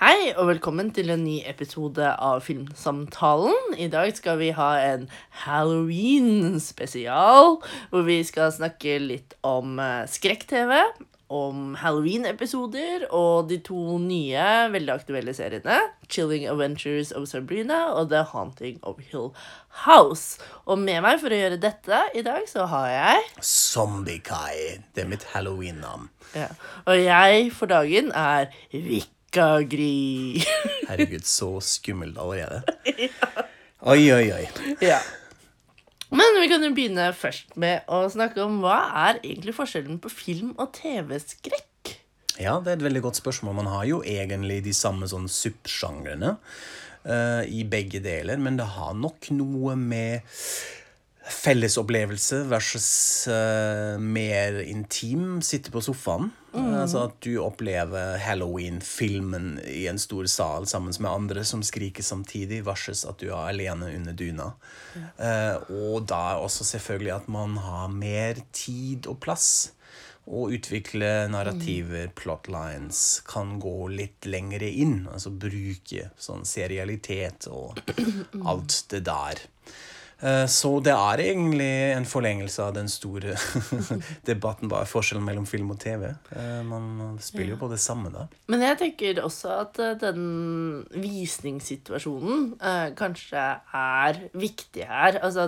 Hei, og velkommen til en ny episode av Filmsamtalen. I dag skal vi ha en Halloween-spesial, hvor vi skal snakke litt om eh, skrekk-TV, om Halloween-episoder og de to nye, veldig aktuelle seriene, Chilling Adventures of Sabrina og The Haunting of Hill House. Og med meg for å gjøre dette i dag, så har jeg Zombie-Kai. Det er mitt halloween-navn. ja. Og jeg for dagen er Vikagri. Herregud, så skummelt allerede. ja. Oi, oi, oi. Ja. Men vi kan jo begynne først med å snakke om hva er egentlig forskjellen på film- og TV-skrekk? Ja, det er et veldig godt spørsmål. Man har jo egentlig de samme sånn subsjangrene uh, i begge deler, men det har nok noe med fellesopplevelse versus uh, mer intim, sitte på sofaen. Altså at du opplever Halloween-filmen i en stor sal sammen med andre som skriker samtidig, versus at du er alene under dyna. Uh, og da også selvfølgelig at man har mer tid og plass. Å utvikle narrativer, plotlines, kan gå litt lengre inn. Altså bruke sånn serialitet og alt det der. Eh, Så det er egentlig en forlengelse av den store debatten. Er forskjellen mellom film og TV? Eh, Man spiller jo på det samme da. Men jeg tenker også at eh, den visningssituasjonen kanskje er viktig her. Altså,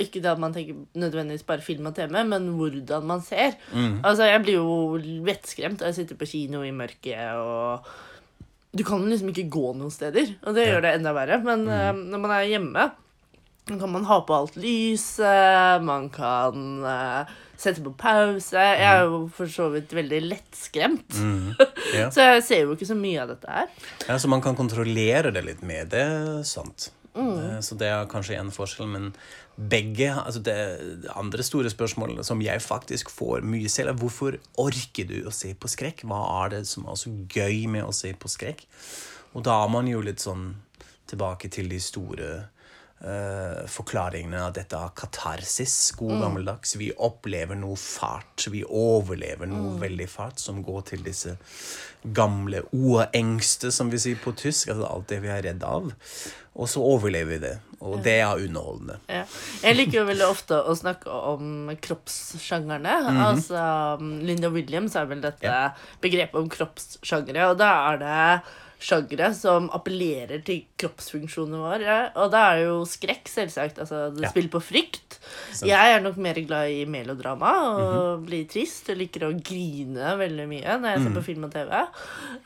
ikke det at man tenker nødvendigvis bare film og TV, men hvordan man ser. Altså, jeg blir jo vettskremt da jeg sitter på kino i mørket og Du kan liksom ikke gå noen steder, og det gjør det enda verre. Men mm. når man er hjemme, så kan man ha på alt lyset, man kan uh, sette på pause. Jeg er jo for så vidt veldig lettskremt. Ja. Så jeg ser jo ikke så mye av dette her. Ja, så man kan kontrollere det litt med Det sant. Mm. Så det er kanskje en forskjell, men begge altså Det andre store spørsmålet som jeg faktisk får mye selv, er hvorfor orker du å se på skrekk? Hva er det som er så gøy med å se på skrekk? Og da er man jo litt sånn tilbake til de store eh, forklaringene av dette av katarsis, god gammeldags. Vi opplever noe fart. Vi overlever noe veldig fart som går til disse gamle oengste, som vi sier på tysk. Altså alt det vi er redd av. Og så overlever vi det. Og det er underholdende. Ja. Jeg liker jo veldig ofte å snakke om kroppssjangerne. Altså, Linda Williams er vel dette Ja. begrepet om kroppssjangere, og da er det sjangere som appellerer til kroppsfunksjonene våre. Og da er det jo skrekk, selvsagt. Altså, det Ja. spiller på frykt. Så. Jeg er nok mer glad i melodrama og blir trist og liker å grine veldig mye når jeg ser på film og TV.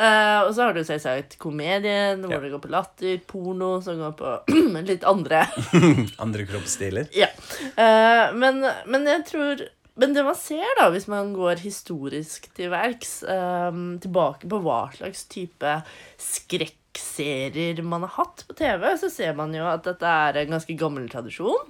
Uh, og så har du selvsagt komedien, hvor Ja. det går på latter, porno, som går på litt andre Andre kroppsstiler? ja. Uh, men, men jeg tror Men det man ser, da, hvis man går historisk til verks, um, tilbake på hva slags type skrekkserier man har hatt på TV, så ser man jo at dette er en ganske gammel tradisjon.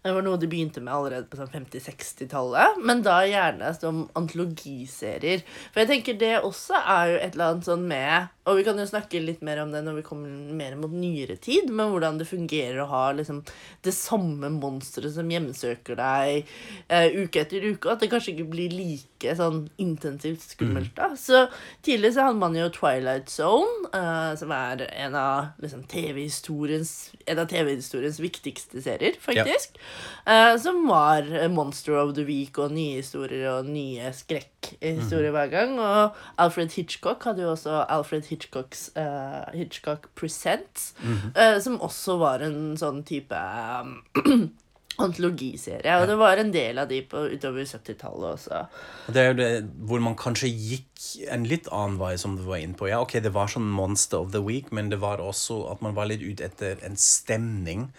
Det var noe de begynte med allerede på sånn 50-60-tallet. Men da gjerne som antologiserier. For jeg tenker det også er jo et eller annet sånn med Og vi kan jo snakke litt mer om det når vi kommer mer mot nyere tid, men hvordan det fungerer å ha liksom det samme monsteret som hjemsøker deg eh, uke etter uke. og At det kanskje ikke blir like sånn intensivt skummelt. da. Så tidligere så hadde man jo Twilight Zone, eh, som er en av liksom, TV-historiens TV-historiens viktigste serier, faktisk. Eh, som var Monster of the Week og nye historier og nye skrekkhistorier hver gang. Og Alfred Hitchcock hadde jo også Alfred Hitchcocks uh, Hitchcock Presents, eh, som også var en sånn type um, antologiserie. Og det var en del av de på, utover 70-tallet også. Det er jo det hvor man kanskje gikk en litt annen vei, som du var inne på. Ja, ok, det var sånn Monster of the Week, men det var også at man var litt ute etter en stemning.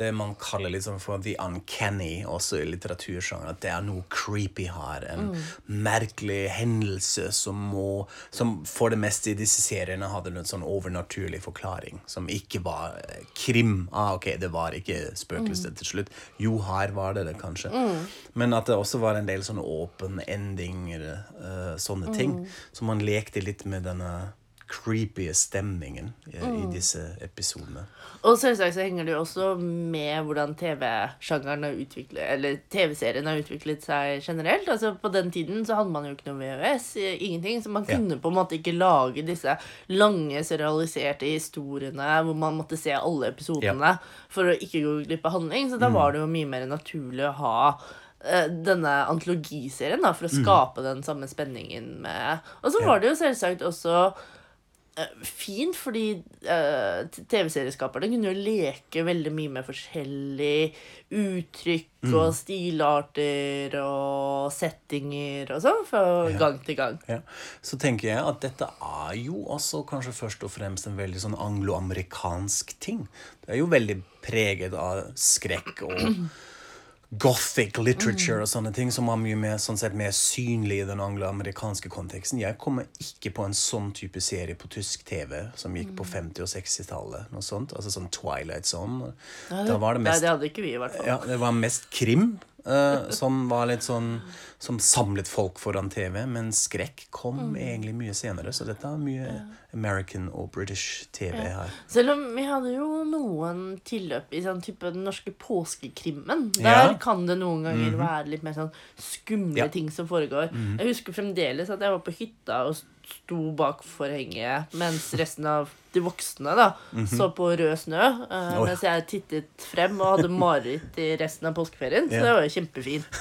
Det man kaller liksom for the uncanny, også i litteratursjangeren. At det er noe creepy her. En merkelig hendelse som må Som for det meste i disse seriene hadde en sånn overnaturlig forklaring. Som ikke var eh, krim. Ah, ok, det var ikke spøkelser til slutt. Jo, her var det det, kanskje. Men at det også var en del sånne åpen endinger, uh, sånne ting. Så man lekte litt med denne creepy stemningen i, Mm. i disse episodene. Og selvsagt så henger det jo også med hvordan TV-sjangeren har utviklet Eller TV-serien har utviklet seg generelt. Altså På den tiden så hadde man jo ikke noe VHS, eh, ingenting. Så man Ja. kunne på en måte ikke lage disse lange, serialiserte historiene hvor man måtte se alle episodene for å ikke gå glipp av handling. Så da var det jo mye mer naturlig å ha eh, denne antologiserien da, for å skape den samme spenningen med Og så Ja. var det jo selvsagt også eh, fint, fordi uh, TV-serieskaperne kunne jo leke veldig mye med forskjellige uttrykk Mm. og stilarter og settinger og sånn, fra Ja. gang til gang. Ja. Så tenker jeg at dette er jo også kanskje først og fremst en veldig sånn angloamerikansk ting. Det er jo veldig preget av skrekk og gothic literature og sånne ting som var mye mer, sånn sett, mer synlig i den angloamerikanske konteksten. Jeg kommer ikke på en sånn type serie på tysk TV som gikk på 50- og 60-tallet. Noe sånt. Altså sånn Twilight Zone. Var det Nei, mest det hadde ikke vi, i hvert fall. ja, det var mest krim. Eh, som var litt sånn Som samlet folk foran TV. Men skrekk kom egentlig mye senere. Så dette er mye American og British TV her. Selv om vi hadde jo noen tilløp i sånn type den norske påskekrimmen. Der Ja. Kan det noen ganger være litt mer sånn skumle Ja. Ting som foregår. Jeg husker fremdeles at jeg var på hytta og sto bak forhenget mens resten av de voksne da så på rød snø. Uh, oh, mens jeg tittet frem og hadde mareritt i resten av påskeferien. Så Ja. det var jo kjempefint.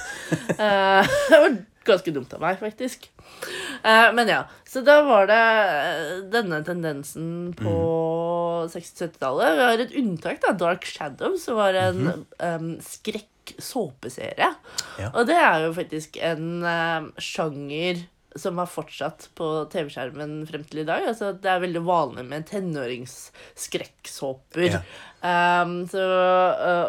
Uh, det var ganske dumt av meg, faktisk. Uh, men ja, så da var det denne tendensen på 60-70-tallet. Vi har et unntak, da. Dark Shadows som var en em, skrekk-såpeserie. Ja. Og det er jo faktisk en uh, sjanger som har fortsatt på TV-skjermen frem til i dag. Altså, det er veldig vanlig med tenåringsskrekksåper. Ja. Um, så,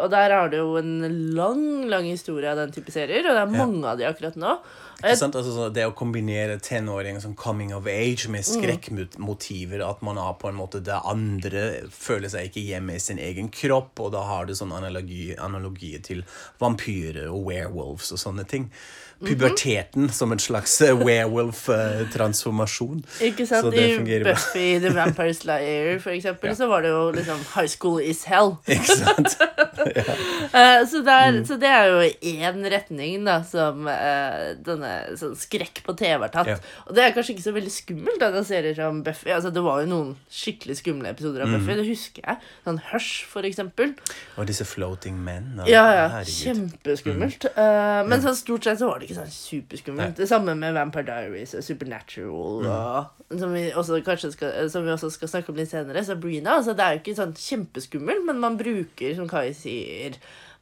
og der har du jo en lang, lang historie av den type serier, og det er Ja. mange av de akkurat nå. Altså, så det å kombinere tenåring som coming of age med skrekkmotiver, at man har på en måte det andre føler seg ikke hjemme i sin egen kropp, og da har du sånn analogi, analogier til vampyrer og werewolves og sånne ting. Puberteten som en slags eh, werewolf-transformasjon. ikke sant? Så det I. Buffy The Vampire Slayer, for eksempel, så var det jo liksom High School is hell. Ikke sant? Ja. så, der, Mm. så det er jo én retning da som denne sånn skrekk på TV har tatt. Ja. Og det er kanskje ikke så veldig skummelt, da, den serier som Buffy. Altså, det var jo noen skikkelig skumle episoder av Mm. Buffy, det husker jeg. Sånn Hush, for eksempel. Og disse floating men. Ja, ja. herregud. Kjempeskummelt. Uh, men sånn stort sett så var det ikke sånn superskummelt. Det samme med Vampire Diaries og Supernatural. Og, som, vi også skal, som vi også skal snakke om litt senere. Sabrina. Altså, det er jo ikke sånn kjempeskummelt, men man bruker, som Kai sier,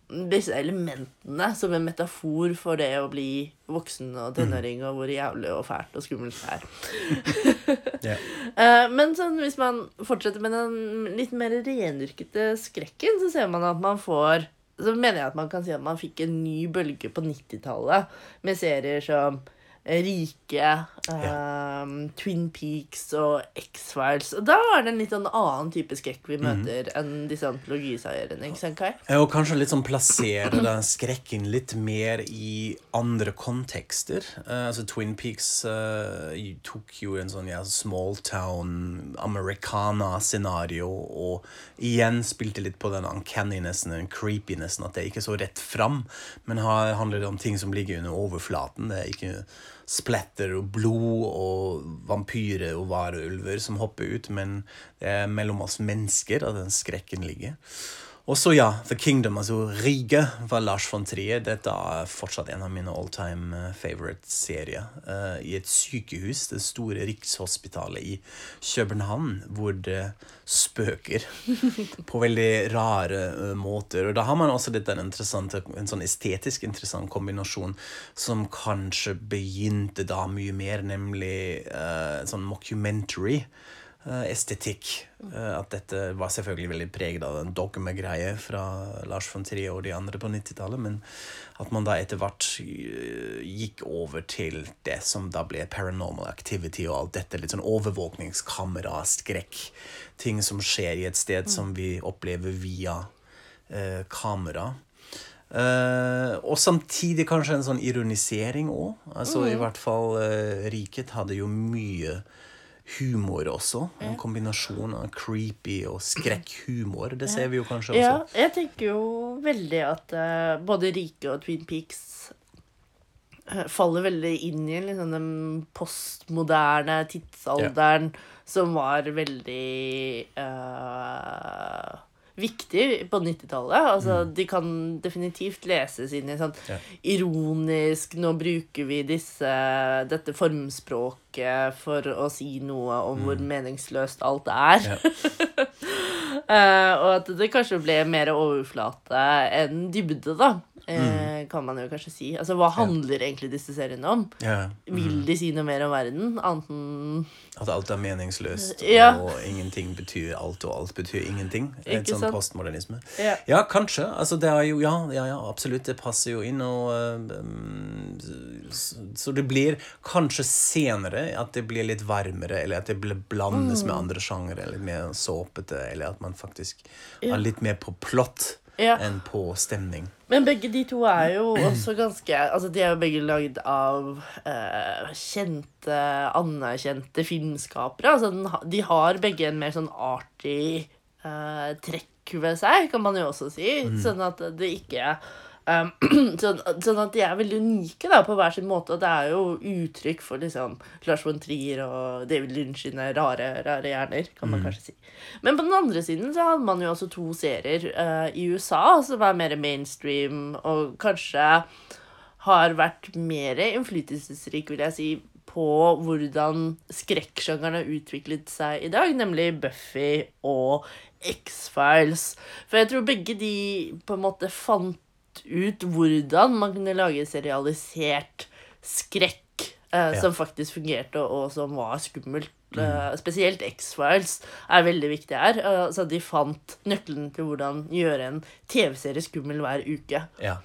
disse elementene som en metafor for det å bli voksen og tenåring, og hvor jævlig og fælt og skummelt det er. Eh, Men sånn, hvis man fortsetter med den litt mer rendyrkete skrekken, så ser man at man får Så mener jeg at man kan si at man fikk en ny bølge på 90-tallet med serier som Rike, eh, Twin Peaks og X-Files. Og da er det en litt sånn annen type skrekk vi møter enn disse antologiseierne. Ikke sant, Kai? Og kanskje litt sånn plassere den skrekken litt mer i andre kontekster. Uh, altså Twin Peaks uh, tok jo en sånn ja, small town americana-scenario og igjen spilte litt på den uncanninessen, den creepinessen, at det er ikke så rett fram, men har, handler om ting som ligger under overflaten. Det er ikke splatter og blod og vampyrer og varulver som hopper ut, men det er mellom oss mennesker at den skrekken ligger. Og så, ja, The Kingdom, altså Rige, var Lars von Trier. Dette er fortsatt en av mine all time eh, favorite-serier. Eh, I et sykehus, det store Rikshospitalet i København, hvor det spøker på veldig rare eh, måter. Og da har man også litt en, sånn estetisk interessant kombinasjon som kanskje begynte da mye mer, nemlig eh, sånn mockumentary estetikk. Eh, at dette var selvfølgelig veldig preget av en dogme-greie fra Lars von Trier og de andre på 90-tallet, men at man da etter hvert eh, gikk over til det som da ble paranormal activity og alt dette, litt sånn overvåkningskamera, skrekk, ting som skjer i et sted som vi opplever via eh, kamera. Uh, og samtidig kanskje en sånn ironisering òg. Altså, I hvert fall uh, Riket hadde jo mye humor også. En kombinasjon av creepy og skrekkhumor. Det ser vi jo kanskje også. Ja, jeg tenker jo veldig at uh, både Rike og Twin Peaks eh, faller veldig inn i liksom den postmoderne tidsalderen som var veldig eh, viktig på 90-tallet. Altså, De kan definitivt leses inn i sånn Ja. ironisk Nå bruker vi disse, dette formspråket for å si noe om hvor meningsløst alt er. Ja. uh, og at det kanskje ble mer overflate enn dybde, da. Eh, kan man jo kanskje si. Altså, Hva handler egentlig disse seriene om? Ja. Vil de si noe mer om verden? Annet enn At alt er meningsløst, Ja. og ingenting betyr alt, og alt betyr ingenting. Litt sånn postmodernisme. Ja. Ja, kanskje. Altså, det er jo Ja, ja, ja absolutt. Det passer jo inn, og um, så, så det blir kanskje senere at det blir litt varmere, eller at det blir blandes Mm. med andre sjangere, eller mer såpete, eller at man faktisk er litt mer på plott Ja. enn på stemning. Men begge de to er jo også ganske Altså, de er jo begge lagd av eh, kjente, anerkjente filmskapere. Altså, de har begge en mer sånn artig eh, trekk ved seg, kan man jo også si. Sånn at det ikke um, sånn, sånn at de er veldig unike da, på hver sin måte. Og det er jo uttrykk for liksom Lars von Trier og David Lynch sine rare, rare hjerner, kan man kanskje si. Men på den andre siden så hadde man jo også to serier uh, i USA som er mer mainstream, og kanskje har vært mer innflytelsesrik, vil jeg si, på hvordan skrekksjangeren har utviklet seg i dag, nemlig Buffy og X-Files. For jeg tror begge de på en måte fant ut hvordan man kunne lage serialisert skrekk eh, Ja. som faktisk fungerte, og som var skummelt. Eh, spesielt X-Files er veldig viktig her. Eh, så de fant nøkkelen til hvordan gjøre en TV-serie skummel hver uke. Ja.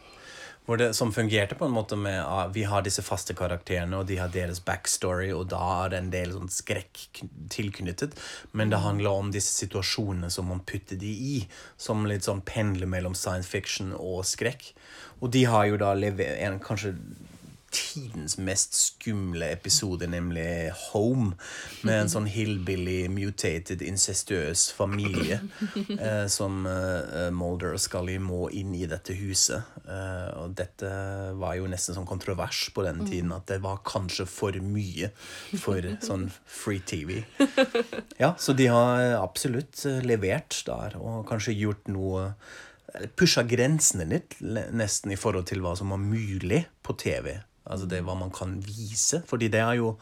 Det, som fungerte på en måte med at Vi har disse faste karakterene, og de har deres backstory, og da er det en del sånn skrekk tilknyttet. Men det handler om disse situasjonene som man putter de i, som litt sånn pendler mellom science fiction og skrekk. Og de har jo da levert kanskje tidens mest skumle episode, nemlig Home, med en sånn hillbilly, mutated, incestuøs familie eh, som eh, Mulder og Scully må inn i dette huset. Eh, og dette var jo nesten sånn kontrovers på den tiden, at det var kanskje for mye for sånn free TV. Ja, så de har absolutt eh, levert der, og kanskje gjort noe Pusha grensene litt, nesten i forhold til hva som var mulig på TV. Altså det hva man kan vise. Fordi det er jo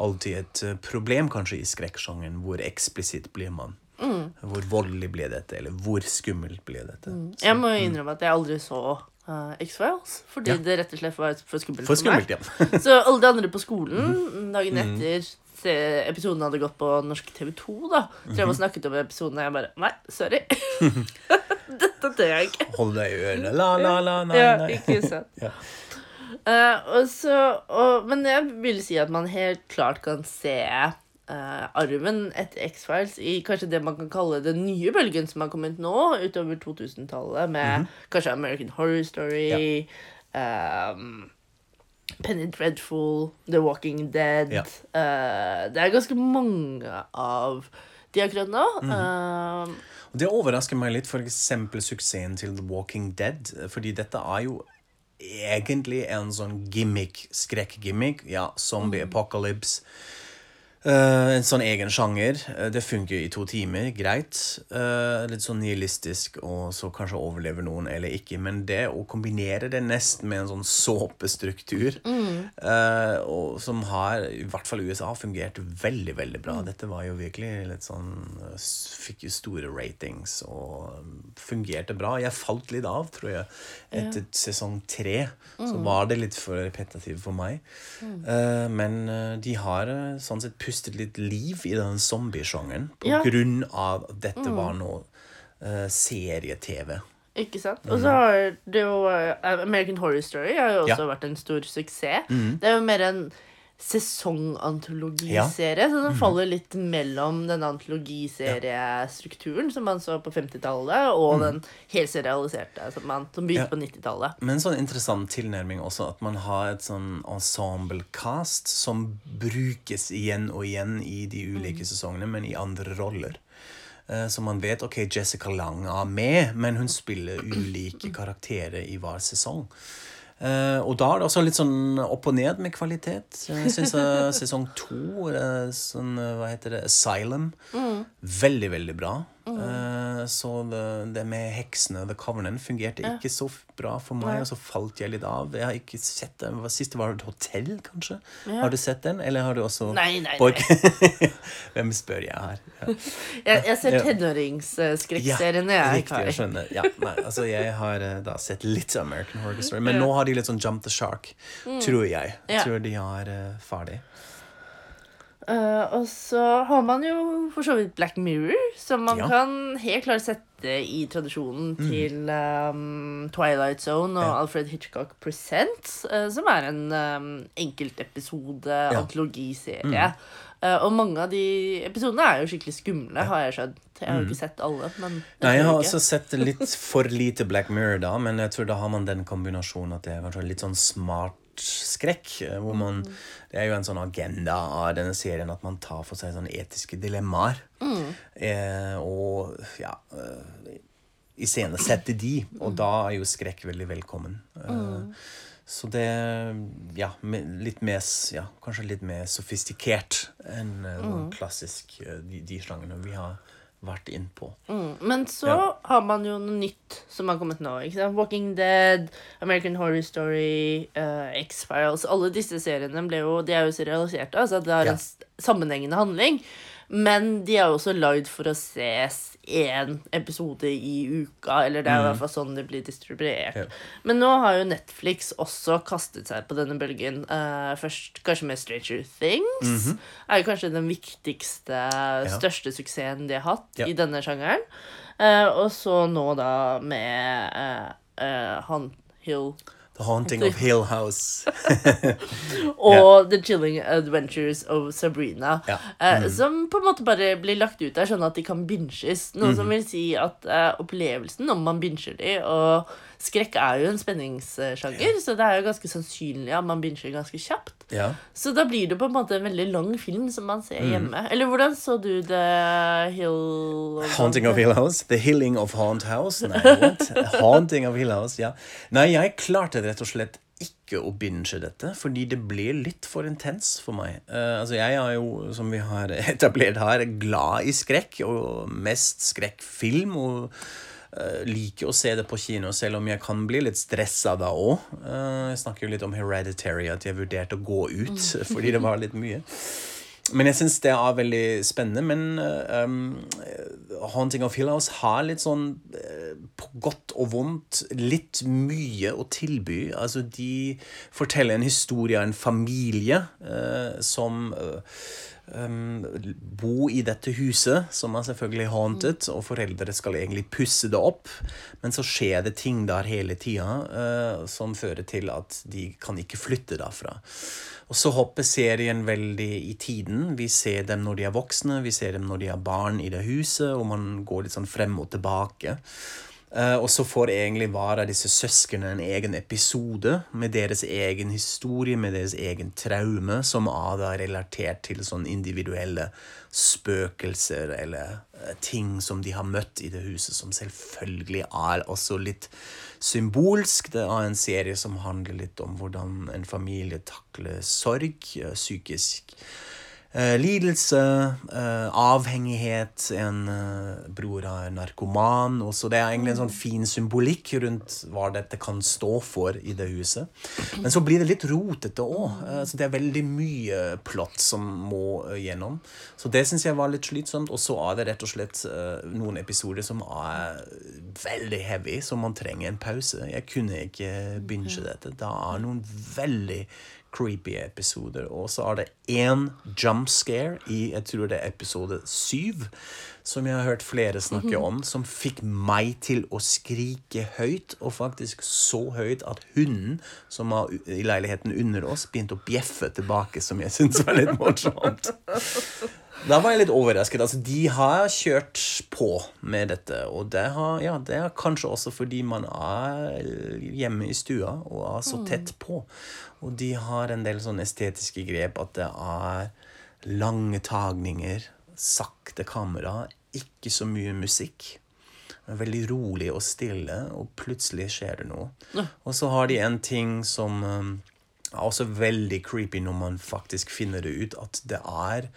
alltid et eh, problem kanskje i skrekksjangeren. Hvor eksplisitt blir man? Hvor voldelig blir dette? Eller hvor skummelt blir dette? Jeg må jo innrømme at jeg aldri så uh, X-Files, fordi Ja. det rett og slett var for skummelt For for, meg. skummelt, ja. Så alle de andre på skolen dagen etter episoden hadde gått på norsk TV 2, da, så jeg var snakket om episoden, og jeg bare Nei, sorry. Dette tør jeg ikke. Hold deg i ørene. La, la, la, nei, nei. Ja, ikke sant. Ja. Og så, og, men jeg vil si at man helt klart kan se uh, arven etter X-Files i kanskje det man kan kalle den nye bølgen som har kommet nå, utover 2000-tallet, med kanskje American Horror Story, ehm, Penny Dreadful, The Walking Dead Ja. uh, Det er ganske mange av de akkurat nå. Ehm, Og Det overrasker meg litt, eksempel suksessen til The Walking Dead. Fordi dette er jo egentlig en sånn gimmick, skrekkgimmick. Ja, zombie apocalypse. Eh, en sånn egen sjanger. Uh, det funker i to timer, greit. Uh, litt sånn nihilistisk, og så kanskje overlever noen eller ikke. Men det å kombinere det nesten med en sånn såpestruktur, og som har, i hvert fall i USA, fungert veldig, veldig bra. Dette var jo virkelig litt sånn Fikk jo store ratings og um, fungerte bra. Jeg falt litt av, tror jeg, etter sesong tre. Så var det litt for repetitivt for meg. Eh, men de har sånn sett pustet litt liv i den zombiesjangeren på Ja. grunn av at dette var noe uh, serie-TV. Ikke sant? Og så har det jo uh, American Horror Story har jo også Ja. vært en stor suksess. Det er jo mer en sesongantologiserie. Så den faller litt mellom den antologiseriestrukturen som man så på 50-tallet, og den helserialiserte som, man, som begynte Ja. på 90-tallet. Men en sånn interessant tilnærming også, at man har et sånn ensemble-cast som brukes igjen og igjen i de ulike sesongene, men i andre roller. Eh, Så man vet ok, Jessica Lang er med, men hun spiller ulike karakterer i hver sesong. Eh, og da er det også litt sånn opp og ned med kvalitet. Jeg syns sesong to, eh, sånn, eh, hva heter det, Asylum, veldig, veldig bra. Eh, så det, det med heksene, The Covenant, fungerte ikke så bra for meg, og så falt jeg litt av. Jeg har ikke sett den. Siste var et hotell, kanskje? Har du sett den, eller har du også Nei, nei, nei. Hvem spør jeg her? Ja. Jeg, jeg ser Ja. jeg. riktig, jeg skjønner. Ja, nei, altså jeg har eh, da sett litt American Horror Story, men nå har de litt sånn Jump the Shark, tror jeg. Mm. Ja. Tror de er uh, ferdig. Eh, og så har man jo for så vidt Black Mirror, som man Ja. kan helt klart sette i tradisjonen til um, Twilight Zone og Ja. Alfred Hitchcock Presents, uh, som er en um, enkeltepisode-antologiserie. Eh, og mange av de episodene er jo skikkelig skumle, har jeg skjønt. Jeg har jo ikke sett alle, men Nei, jeg har ikke. også sett litt for lite Black Mirror da, men jeg tror da har man den kombinasjonen at det er litt sånn smart skrekk, eh, hvor man Det er jo en sånn agenda av denne serien at man tar for seg sånne etiske dilemmaer. Eh, og ja eh, Iscenesette de, og da er jo skrekk veldig velkommen. Eh, Så det Ja, litt mer Ja, kanskje litt mer sofistikert enn eh, sånn klassisk eh, de, de slangene vi har vært inn på. Mm, Men så Ja. har man jo noe nytt som har kommet nå. Ikke sant? Walking Dead, American Horror Story, uh, X-Files Alle disse seriene ble jo, de er jo serialiserte. Altså det har Ja. en sammenhengende handling. Men de er jo også lagd for å ses én episode i uka. Eller det er i hvert fall sånn det blir distribuert. Mm. Ja. Men nå har jo Netflix også kastet seg på denne bølgen. Uh, først kanskje med Stranger Things. Mhm. Er jo kanskje den viktigste, største suksessen de har hatt Ja. i denne sjangeren. Uh, og så nå da med uh, Han Hill The Haunting of Hill House. og The Chilling Adventures of Sabrina. Ja. eh, Som på en måte bare blir lagt ut der, sånn at de kan binges. Noe mm. som vil si at eh, opplevelsen om man binger de Og skrekk er jo en spenningssjanger, så det er jo ganske sannsynlig at man binger ganske kjapt. Ja. Så da blir det på en måte en veldig lang film som man ser hjemme. Eller hvordan så du The Hill Haunting of Hill House. The Hilling of Haunt House. Nei, what? Haunting of Hill House, ja. Nei, jeg klarte rett og slett ikke å binge dette, fordi det ble litt for intens for meg. Uh, altså, jeg er jo, som vi har etablert her, glad i skrekk, og mest skrekkfilm, og liker å se det på kino, selv om jeg kan bli litt stressa da òg. jeg snakker jo litt om Hereditary, at jeg vurderte å gå ut fordi det var litt mye. Men jeg syns det er veldig spennende. Men eh, um, Haunting of Hill House har litt sånn eh, på godt og vondt litt mye å tilby. Altså, de forteller en historie av en familie uh, som eh, um, bo i dette huset, som er selvfølgelig haunted, og foreldre skal egentlig pusse det opp. Men så skjer det ting der hele tida uh, som fører til at de kan ikke flytte derfra. Og så hopper serien veldig i tiden. Vi ser dem når de er voksne, vi ser dem når de er barn i det huset, og man går litt sånn frem og tilbake. Eh, og så får egentlig hver av disse søsknene en egen episode med deres egen historie, med deres egen traume, som er relatert til sånn individuelle spøkelser eller eh, ting som de har møtt i det huset, som selvfølgelig er også litt symbolsk. Det er en serie som handler litt om hvordan en familie takler sorg, eh, psykisk lidelse, eh, avhengighet, en eh, bror er narkoman. Og så det er egentlig en sånn fin symbolikk rundt hva dette kan stå for i det huset. Men så blir det litt rotete òg. Eh, så det er veldig mye plott som må eh, gjennom. Så det syns jeg var litt slitsomt. Og så er det rett og slett eh, noen episoder som er veldig heavy, så man trenger en pause. Jeg kunne ikke binge dette. Det er noen veldig creepy episoder. Og så er det én jump scare i jeg tror det er episode syv, som jeg har hørt flere snakke om, som fikk meg til å skrike høyt, og faktisk så høyt at hunden som var i leiligheten under oss, begynte å bjeffe tilbake, som jeg syntes var litt morsomt. Da var jeg litt overrasket. Altså, de har kjørt på med dette. Og det, har, ja, det er kanskje også fordi man er hjemme i stua og er så tett på. Og de har en del sånne estetiske grep at det er lange tagninger, sakte kamera, ikke så mye musikk. Veldig rolig og stille, og plutselig skjer det noe. Og så har de en ting som um, er også veldig creepy når man faktisk finner det ut, at det er eh,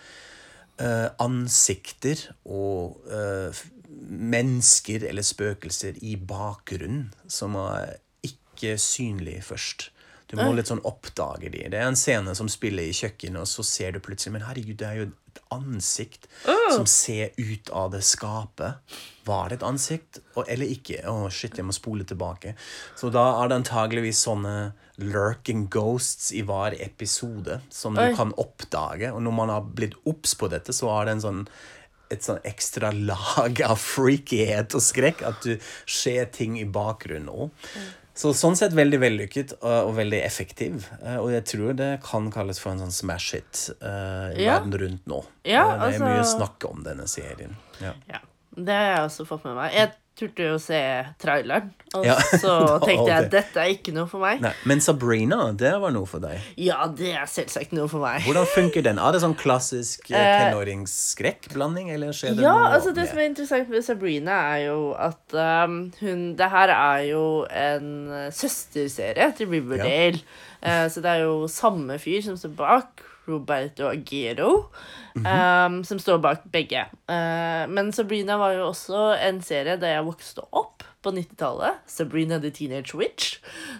ansikter og eh, mennesker eller spøkelser i bakgrunnen som er ikke synlige først. Du må litt sånn oppdage de. Det er en scene som spiller i kjøkkenet, og så ser du plutselig Men herregud, det er jo et ansikt som ser ut av det skapet. Var det et ansikt, og, eller ikke? Å, shit, jeg må spole tilbake. Så da er det antageligvis sånne lurking ghosts i hver episode som du Oi. kan oppdage. Og når man har blitt obs på dette, så er det en sånn et sånn ekstra lag av freakyhet og skrekk. At du ser ting i bakgrunnen òg. Så sånn sett veldig vellykket og, og veldig effektiv. Eh, Og jeg tror det kan kalles for en sånn smash hit uh, i Ja. verden rundt nå. Ja, Eh, det er mye altså- snakk om denne serien. Ja. Ja, det har jeg også fått med meg. Jeg turte jo å se traileren, og Ja, så tenkte jeg at dette er ikke noe for meg. Nei, men Sabrina, det var noe for deg. Ja, det er selvsagt noe for meg. Hvordan funker den? Er det sånn klassisk eh, Eh, tenåringsskrekkblanding, eller skjer det Ja, noe altså det som er interessant med Sabrina, er jo at um, hun Det her er jo en uh, søsterserie til Riverdale. Eh, så det er jo samme fyr som står bak. Roberto Aguero, um, som står bak begge. Uh, men Sabrina var jo også en serie da jeg vokste opp på 90-tallet. Sabrina the Teenage Witch.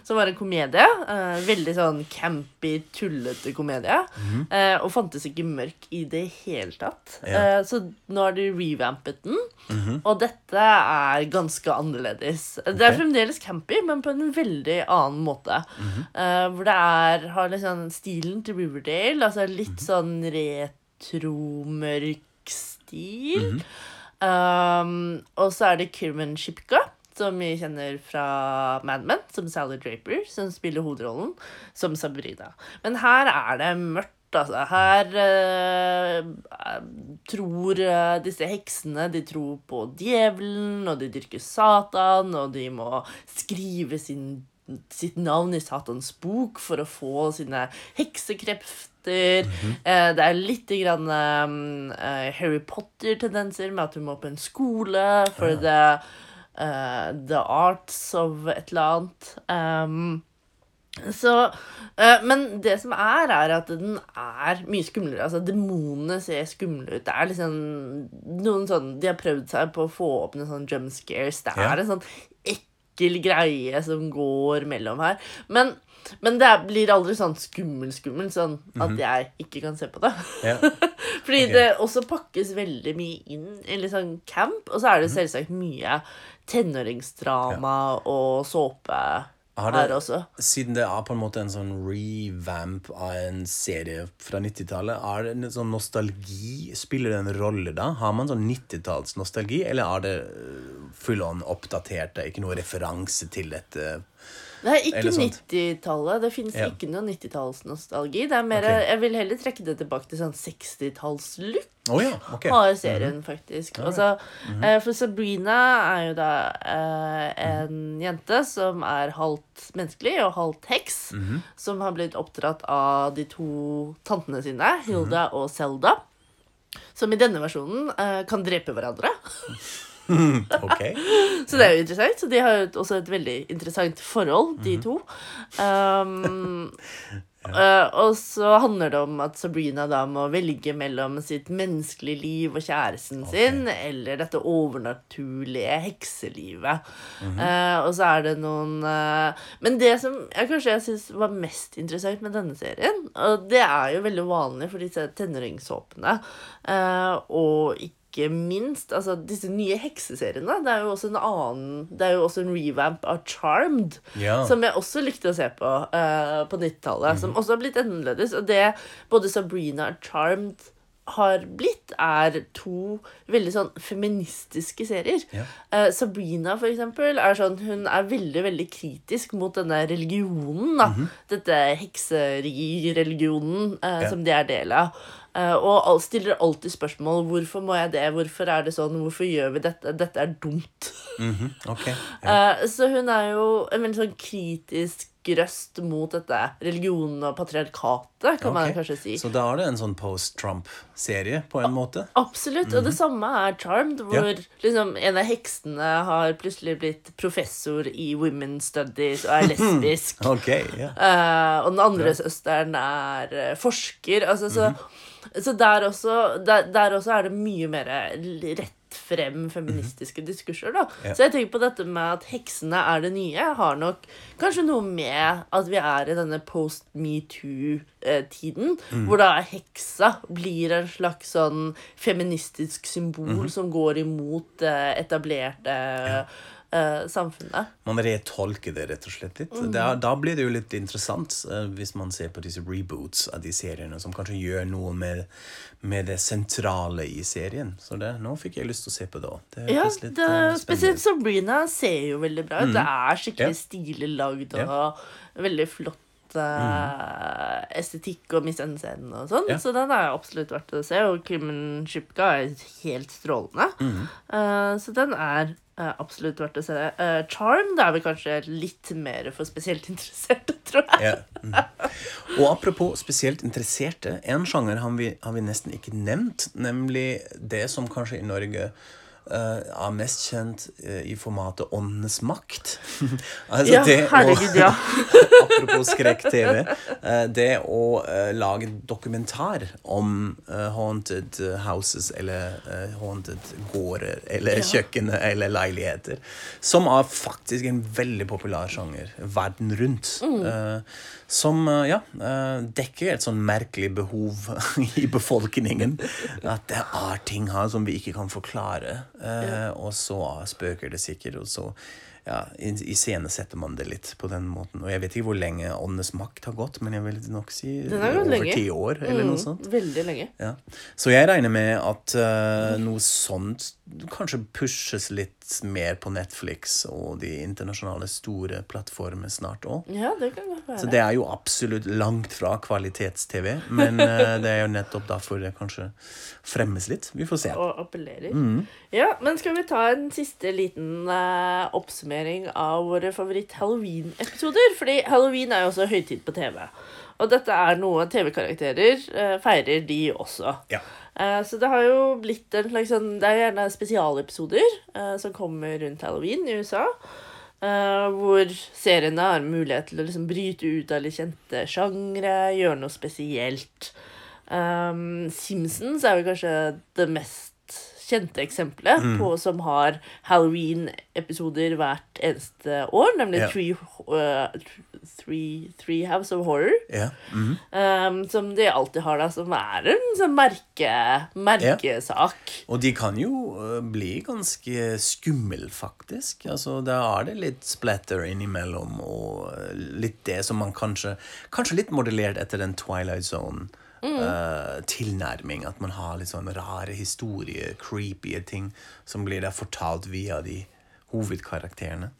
Som var en komedie. eh, veldig sånn campy, tullete komedie. eh, og fantes ikke mørk i det hele tatt. Ja. Eh, så nå har de revampet den, og dette er ganske annerledes. Det er fremdeles campy, men på en veldig annen måte. Eh, hvor det er, har liksom stilen til Riverdale, altså litt sånn retromørk stil. Um, og så er det Kirman Shipka, som vi kjenner fra Mad Men, som Sally Draper, som spiller hovedrollen som Sabrina. Men her er det mørkt. Altså, her uh, tror uh, disse heksene De tror på djevelen, og de dyrker Satan, og de må skrive sin, sitt navn i Satans bok for å få sine heksekrefter. Eh, det er litt grann eh, Harry Potter-tendenser med at hun må på en skole for the, eh, the arts of et eller annet. Um, så, uh, men det som er, er at den er mye skumlere. Altså, Demonene ser skumle ut. Det er liksom noen sånn De har prøvd seg på å få opp noen sånn jump scares. Det er Ja. en sånn ekkel greie som går mellom her. Men, men det blir aldri sånn skummel-skummel, sånn at jeg ikke kan se på det. Ja. Fordi okay. det også pakkes veldig mye inn i litt sånn camp, og så er det Mhm. selvsagt mye tenåringsdrama og såpe Har her det- også. Siden det er på en måte en sånn revamp av en serie fra 90-tallet, er det en sånn nostalgi Spiller det en rolle da? Har man sånn 90-tallsnostalgi, eller er det øh, full on oppdatert? Det er ikke noe referanse til dette? Det er ikke 90-tallet. Det finnes Ja. ikke noe 90-tallsnostalgi. Det er mer, Ok. Jeg vil heller trekke det tilbake til sånn 60-tallslook. Oh, ja, okay. Har serien, faktisk. Altså, -hmm. for Sabrina er jo da eh, en jente som er halvt menneskelig og halvt heks. Som har blitt oppdratt av de to tantene sine, Hilda og Selda. Som i denne versjonen eh, kan drepe hverandre. Så det er jo interessant. Så de har jo også et veldig interessant forhold, de to. Um, Uh, og så handler det om at Sabrina da må velge mellom sitt menneskelige liv og kjæresten sin, eller dette overnaturlige hekselivet. Eh, og så er det noen uh, Men det som jeg kanskje jeg syns var mest interessant med denne serien, og det er jo veldig vanlig for disse tenåringshåpene, uh, og ikke ikke minst altså disse nye hekseseriene. Det er jo også en annen Det er jo også en revamp av Charmed. Ja. Som jeg også likte å se på uh, på 90-tallet. Som også har blitt annerledes. Og det både Sabrina og Charmed har blitt, er to veldig sånn feministiske serier. Ja. Uh, Sabrina, for eksempel, er sånn Hun er veldig, veldig kritisk mot denne religionen, da. Dette heksereligionen uh, Ja. som de er del av. Eh, og stiller alltid spørsmål hvorfor må jeg det, hvorfor er det sånn, hvorfor gjør vi dette, dette er dumt. Mm -hmm. okay. Ja. Eh, så hun er jo en veldig sånn kritisk røst mot dette religionen og patriarkatet, kan man kanskje si. Så da er det en sånn post-Trump-serie, på en måte? Absolutt. Og det samme er Charmed, hvor Mhm. Ja. liksom en av heksene har plutselig blitt professor i women's studies og er lesbisk. okay, yeah. uh, og den andre søsteren er eh, forsker. Altså, så, så der, også, der, der også er det mye mer rett frem feministiske diskurser. Da. Ja. Så jeg tenker på dette med at heksene er det nye, har nok kanskje noe med at vi er i denne post-metoo-tiden, hvor da heksa blir en slags sånn feministisk symbol som går imot etablerte etablerte eh, samfunnet. Man retolker det rett og slett litt. Mm. Da, da blir det jo litt interessant eh, hvis man ser på disse reboots av de seriene, som kanskje gjør noe med, med det sentrale i serien. Så det, nå fikk jeg lyst til å se på det òg. Ja, litt det, eh, spesielt. Sabrina ser jo veldig bra ut. Det er skikkelig Ja. stilig lagd og Ja. veldig flott Mm. estetikk og mise en og sånn. Ja. Så den er absolutt verdt å se. Og Krimen Shipka er helt strålende. Eh, så den er eh, absolutt verdt å se. Uh, Charm det er vel kanskje litt mer for spesielt interesserte, tror jeg. Ja. Mm. Og apropos spesielt interesserte, en sjanger har vi, har vi nesten ikke nevnt, nemlig det som kanskje i Norge eh, er mest kjent eh, i formatet Åndenes makt. altså Ja, det å- herregud, ja. Apropos skrekk-TV. eh, Det å eh, lage dokumentar om eh, haunted houses eller eh, haunted gårder eller Ja. kjøkkener eller leiligheter. Som er faktisk en veldig populær sjanger verden rundt. eh, Som eh, ja, eh, dekker et sånn merkelig behov i befolkningen. At det er ting her som vi ikke kan forklare. eh, Og så spøker det sikkert, og så ja, i- iscenesetter man det litt på den måten. Og jeg vet ikke hvor lenge Åndenes makt har gått, men jeg vil nok si over ti år, eller noe Mm, sånt. Veldig lenge. Ja. Så jeg regner med at uh, noe sånt kanskje pushes litt mer på Netflix og de internasjonale store plattformene snart òg. Ja, det kan godt være. Så det er jo absolutt langt fra kvalitets-TV, men eh, det er jo nettopp derfor det kanskje fremmes litt. Vi får se. og appellerer. Mm. Ja, men skal vi ta en siste liten uh, oppsummering av våre favoritt-halloween-episoder? Fordi halloween er jo også høytid på TV. Og dette er noe TV-karakterer eh, feirer, de også. Ja. Eh, så det har jo blitt en slags sånn Det er gjerne spesialepisoder eh, som kommer rundt halloween i USA. eh, hvor seriene har mulighet til å liksom bryte ut av litt kjente sjangre, gjøre noe spesielt. Um, Simpsons er vel kanskje det mest kjente eksempelet på som har Halloween-episoder hvert eneste år, nemlig yeah. Three, uh, Three, Three House of Horror. Ja. mhm. Um, som de alltid har, da, som er en sånn merke, merkesak. Og de kan jo uh, bli ganske skummel, faktisk. Altså, Da er det litt splatter innimellom, og øh, litt det som man kanskje Kanskje litt modellert etter den Twilight Zone-tilnærming. at man har litt sånn rare historier, creepy ting, som blir da fortalt via de hovedkarakterene.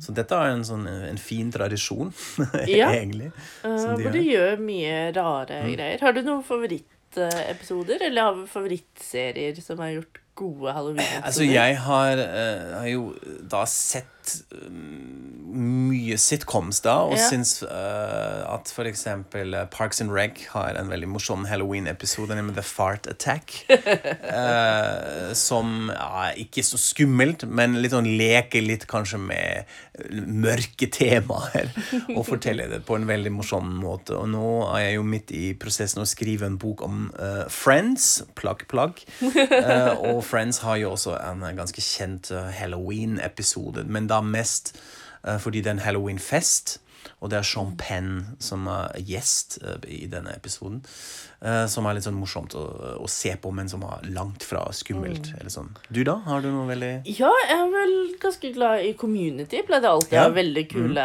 Så dette er en sånn en fin tradisjon, Ja. egentlig. Uh, hvor de gjør mye rare greier. Har du noen favorittepisoder, eller har du favorittserier som har gjort gode halloween-episoder? Altså, jeg har, uh, har jo da sett um, mye sitcoms da, og Ja. syns uh, at eksempel eh, Parks and Rec har en veldig morsom Halloween-episode, med The Fart Attack. uh, som ja, ikke så skummelt, men litt sånn leker litt kanskje med mørke temaer. Og forteller det på en veldig morsom måte. Og nå er jeg jo midt i prosessen å skrive en bok om uh, Friends. Plagg, plagg. Og Friends har jo også en ganske kjent Halloween-episode, men da mest eh, fordi det er en Halloween-fest. Og det er Sean Penn som er gjest eh, i denne episoden. eh, som er litt sånn morsomt å, å se på, men som er langt fra skummelt. Mm. Eller sånn. Du, da? Har du noe veldig Ja, jeg er vel ganske glad i Community. Pleide alltid å Ja. ha veldig kule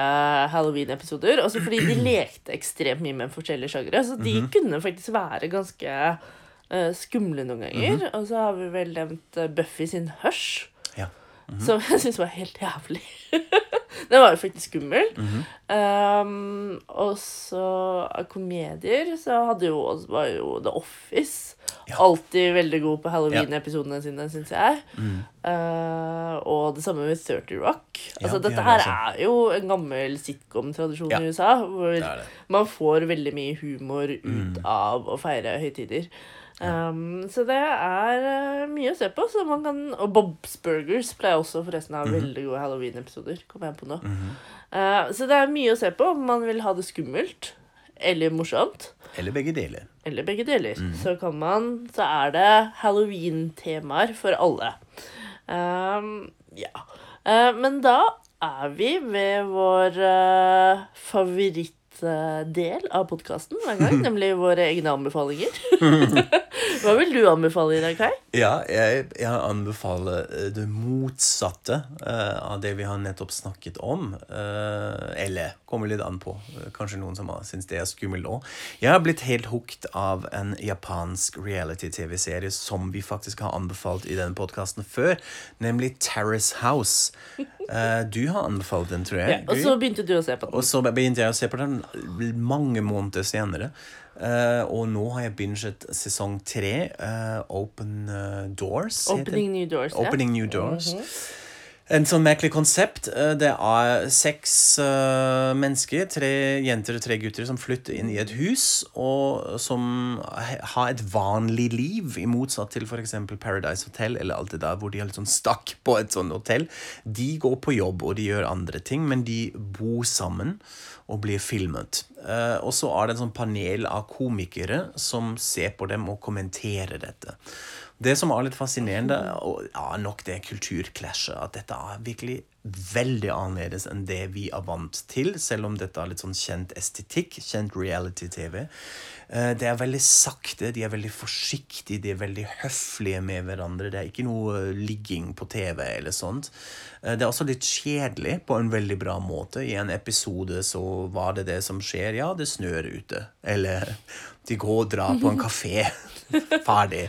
Halloween-episoder. Også fordi de lekte ekstremt mye med forskjellige sjangere. Så de kunne faktisk være ganske uh, skumle noen ganger. Og så har vi vel nevnt Buffy sin Hush. Ja. Som jeg syntes var helt jævlig. Den var jo faktisk skummel. um, og så av komedier så hadde jo, var jo The Office. Ja. Alltid veldig god på Halloween-episodene sine, syns jeg. Uh, og det samme med 30 Rock. Altså, ja, dette her er jo en gammel sitcom-tradisjon Ja. i USA. Hvor Det det. man får veldig mye humor ut av å feire høytider. Um, så det er eh, mye å se på. Så man kan, og Bob's Burgers pleier også forresten å ha veldig gode Halloween-episoder. Kommer jeg på nå. Uh, så det er mye å se på om man vil ha det skummelt eller morsomt. Eller begge deler. Eller begge deler. Så kan man Så er det halloween-temaer for alle. Um, ja. Uh, men da er vi ved vår uh, favorittdel av podkasten hver gang, nemlig våre egne anbefalinger. Hva vil du anbefale i dag, Kai? Ja, jeg, jeg anbefaler eh, det motsatte uh, av det vi har nettopp snakket om. Uh, eller kommer litt an på. Kanskje noen som har syns det er skummelt òg. Jeg har blitt helt hooked av en japansk reality-TV-serie som vi faktisk har anbefalt i denne podkasten før, nemlig Terrace House. Uh, du har anbefalt den, tror jeg. Og så begynte du å se på den. Og så begynte jeg å se på den mange måneder senere. Uh, og nå har jeg binget sesong tre, uh, Open eh, Doors. Opening New Doors. Opening New Doors. En sånn merkelig konsept. Det er seks mennesker, tre jenter og tre gutter, som flytter inn i et hus, og som har et vanlig liv, i motsatt til f.eks. Paradise Hotel eller alt det der, hvor de har litt sånn stakk på et sånt hotell. De går på jobb, og de gjør andre ting, men de bor sammen og blir filmet. Eh, og så er det en sånn panel av komikere som ser på dem og kommenterer dette. Det som er litt fascinerende, og ja, nok det kulturklasjet, at dette er virkelig veldig annerledes enn det vi er vant til, selv om dette er litt sånn kjent estetikk, kjent reality-TV. Eh, Det er veldig sakte, de er veldig forsiktige, de er veldig høflige med hverandre. Det er ikke noe eh, ligging på TV eller sånt. Eh, Det er også litt kjedelig på en veldig bra måte. I en episode så var det det som skjer. Ja, det snør ute. Eller de går og drar på en kafé. Ferdig.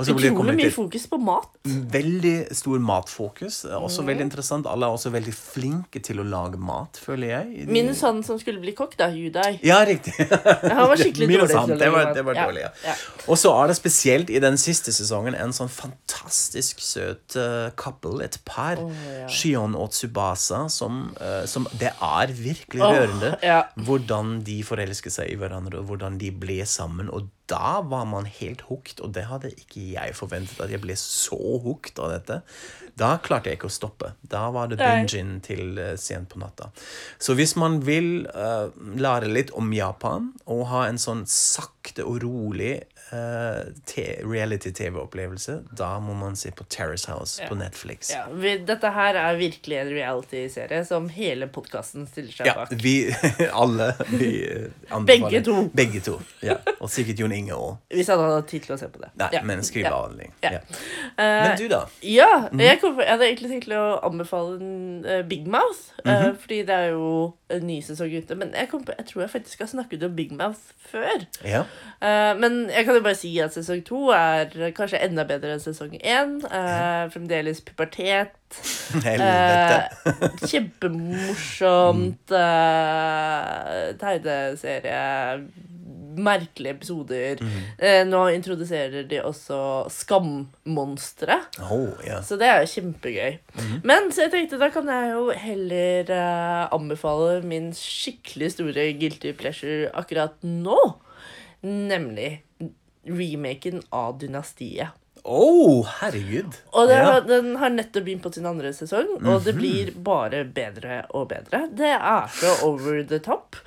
Utrolig mye fokus på mat. veldig stor matfokus. Også mm. Veldig interessant. Alle er også veldig flinke til å lage mat, føler jeg. De- Minus han som skulle bli kokk, da. Judai. Ja, riktig. Han var skikkelig Minus dårlig. han. Det var, det var ja. dårlig, ja. ja. Og så er det spesielt i den siste sesongen en sånn fantastisk søt uh, couple, et par. ja. Shion og Tsubasa, som, uh, som Det er virkelig rørende ja. hvordan de forelsker seg i hverandre, og hvordan de ble sammen. Og da var man helt hooked, og det hadde ikke jeg forventet, at jeg ble så hooked av dette. Da klarte jeg ikke å stoppe. Da var det Nei. til eh, sent på natta. Så hvis man vil uh, lære litt om Japan, og ha en sånn sakte og rolig reality-TV-opplevelse, da må man se på Terrace House Ja. på Netflix. Ja, dette her er virkelig en reality-serie som hele podkasten stiller seg Ja, bak. vi alle vi eh, Begge to. Begge to. Ja. Og sikkert Jon Inge òg. Hvis han hadde tid til å se på det. Nei, Ja. men skriv Ja. avhandling. Ja. Eh, Men du, da? Ja, jeg, kom, jeg hadde egentlig tenkt å anbefale en, eh, Big Mouth. eh, fordi det er jo en ny sesong ute. Men jeg, kom på, jeg tror jeg faktisk har snakket om Big Mouth før. Ja. Eh, men jeg kan jo bare si at sesong to er kanskje enda bedre enn sesong én. Uh, fremdeles pubertet. Helvete. Uh, kjempemorsomt Uh, tegneserie. Merkelige episoder. Eh, nå introduserer de også skammonstre. Oh, yeah. Så det er jo kjempegøy. Men så jeg tenkte da kan jeg jo heller eh, anbefale min skikkelig store guilty pleasure akkurat nå. Nemlig remaken av Dynastiet. Oh, herregud. Og det, ja. den har nettopp begynt på sin andre sesong, og det blir bare bedre og bedre. Det er så over the top.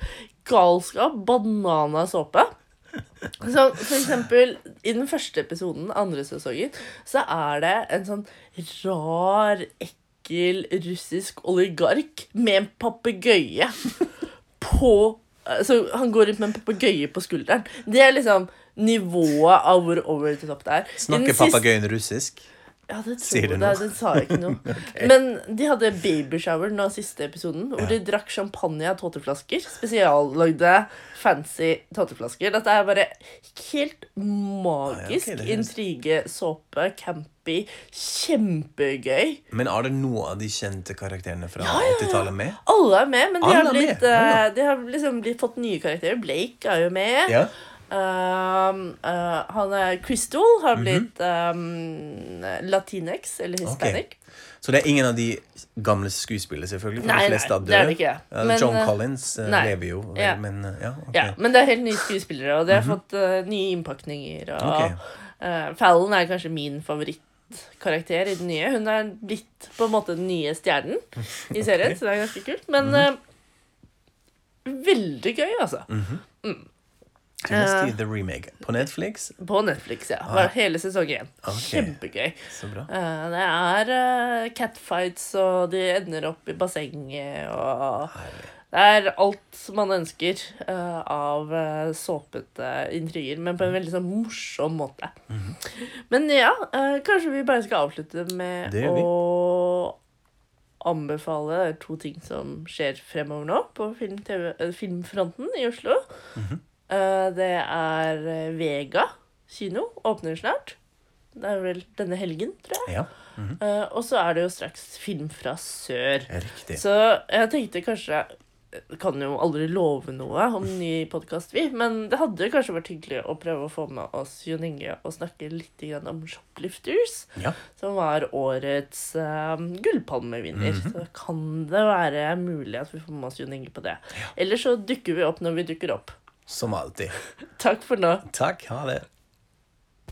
Galskap. Bananasåpe. Så for eksempel, i den første episoden, andre sesongen, så er det en sånn rar, ekkel russisk oligark med en papegøye på Så han går rundt med en papegøye på skulderen. Det er liksom nivået av hvor over the top det er. Snakker siste- papegøyen russisk? Ja, det tror jeg. Den sa ikke noe. Men de hadde babyshower nå siste episoden, hvor de drakk champagne av tåteflasker. Spesiallagde, fancy tåteflasker. Dette er bare helt magisk. Ah, ja, okay, Intrige, såpe, campy. Kjempegøy. Men er det noe av de kjente karakterene fra Ja, ja, ja. 80-tallet med? Alle er med, men de Alle har, blitt, ja, ja. eh, de har liksom blitt, fått nye karakterer. Blake er jo med. Ja. Um, eh, han er Crystal har Mhm. blitt um, Latinx, eller hispanic. Så det er ingen av de gamle skuespillere, selvfølgelig? For Nei, de fleste er det er det ikke. Men, John eh, Collins eh, nei. lever jo, Ja. men ja, ok. Mhm. Ja, men det er helt nye skuespillere, og de har fått uh, nye innpakninger. Og, okay. uh, Fallon er kanskje min favorittkarakter i den nye. Hun er blitt på en måte den nye stjernen i serien, så det er ganske kult. Men Mhm. eh, veldig gøy, altså. Så vi må uh, si The Remake. På Netflix? På Netflix, ja. Ah. hele sesong én. Ok. Kjempegøy. Så bra. Eh, det er uh, catfights, og de ender opp i bassenget, og Herlig. Det er alt man ønsker uh, av uh, såpete intriger, men på en veldig sånn morsom måte. Mhm. Men ja, eh, kanskje vi bare skal avslutte med å anbefale det er to ting som skjer fremover nå på film eh, filmfronten i Oslo. Mhm. Eh, det er eh, Vega kino. Åpner snart. Det er vel denne helgen, tror jeg. Ja, mhm. Eh, og så er det jo straks Film fra sør. riktig. Så jeg tenkte kanskje jeg Kan jo aldri love noe om ny podkast, vi. Men det hadde kanskje vært hyggelig å prøve å få med oss Jon Inge og snakke litt om Shoplifters. Ja. Som var årets uh, gullpalmevinner. Mhm. Så kan det være mulig at vi får med oss Jon Inge på det. Eller så dukker vi opp når vi dukker opp. Som alltid. Takk for nå. Takk, ha det.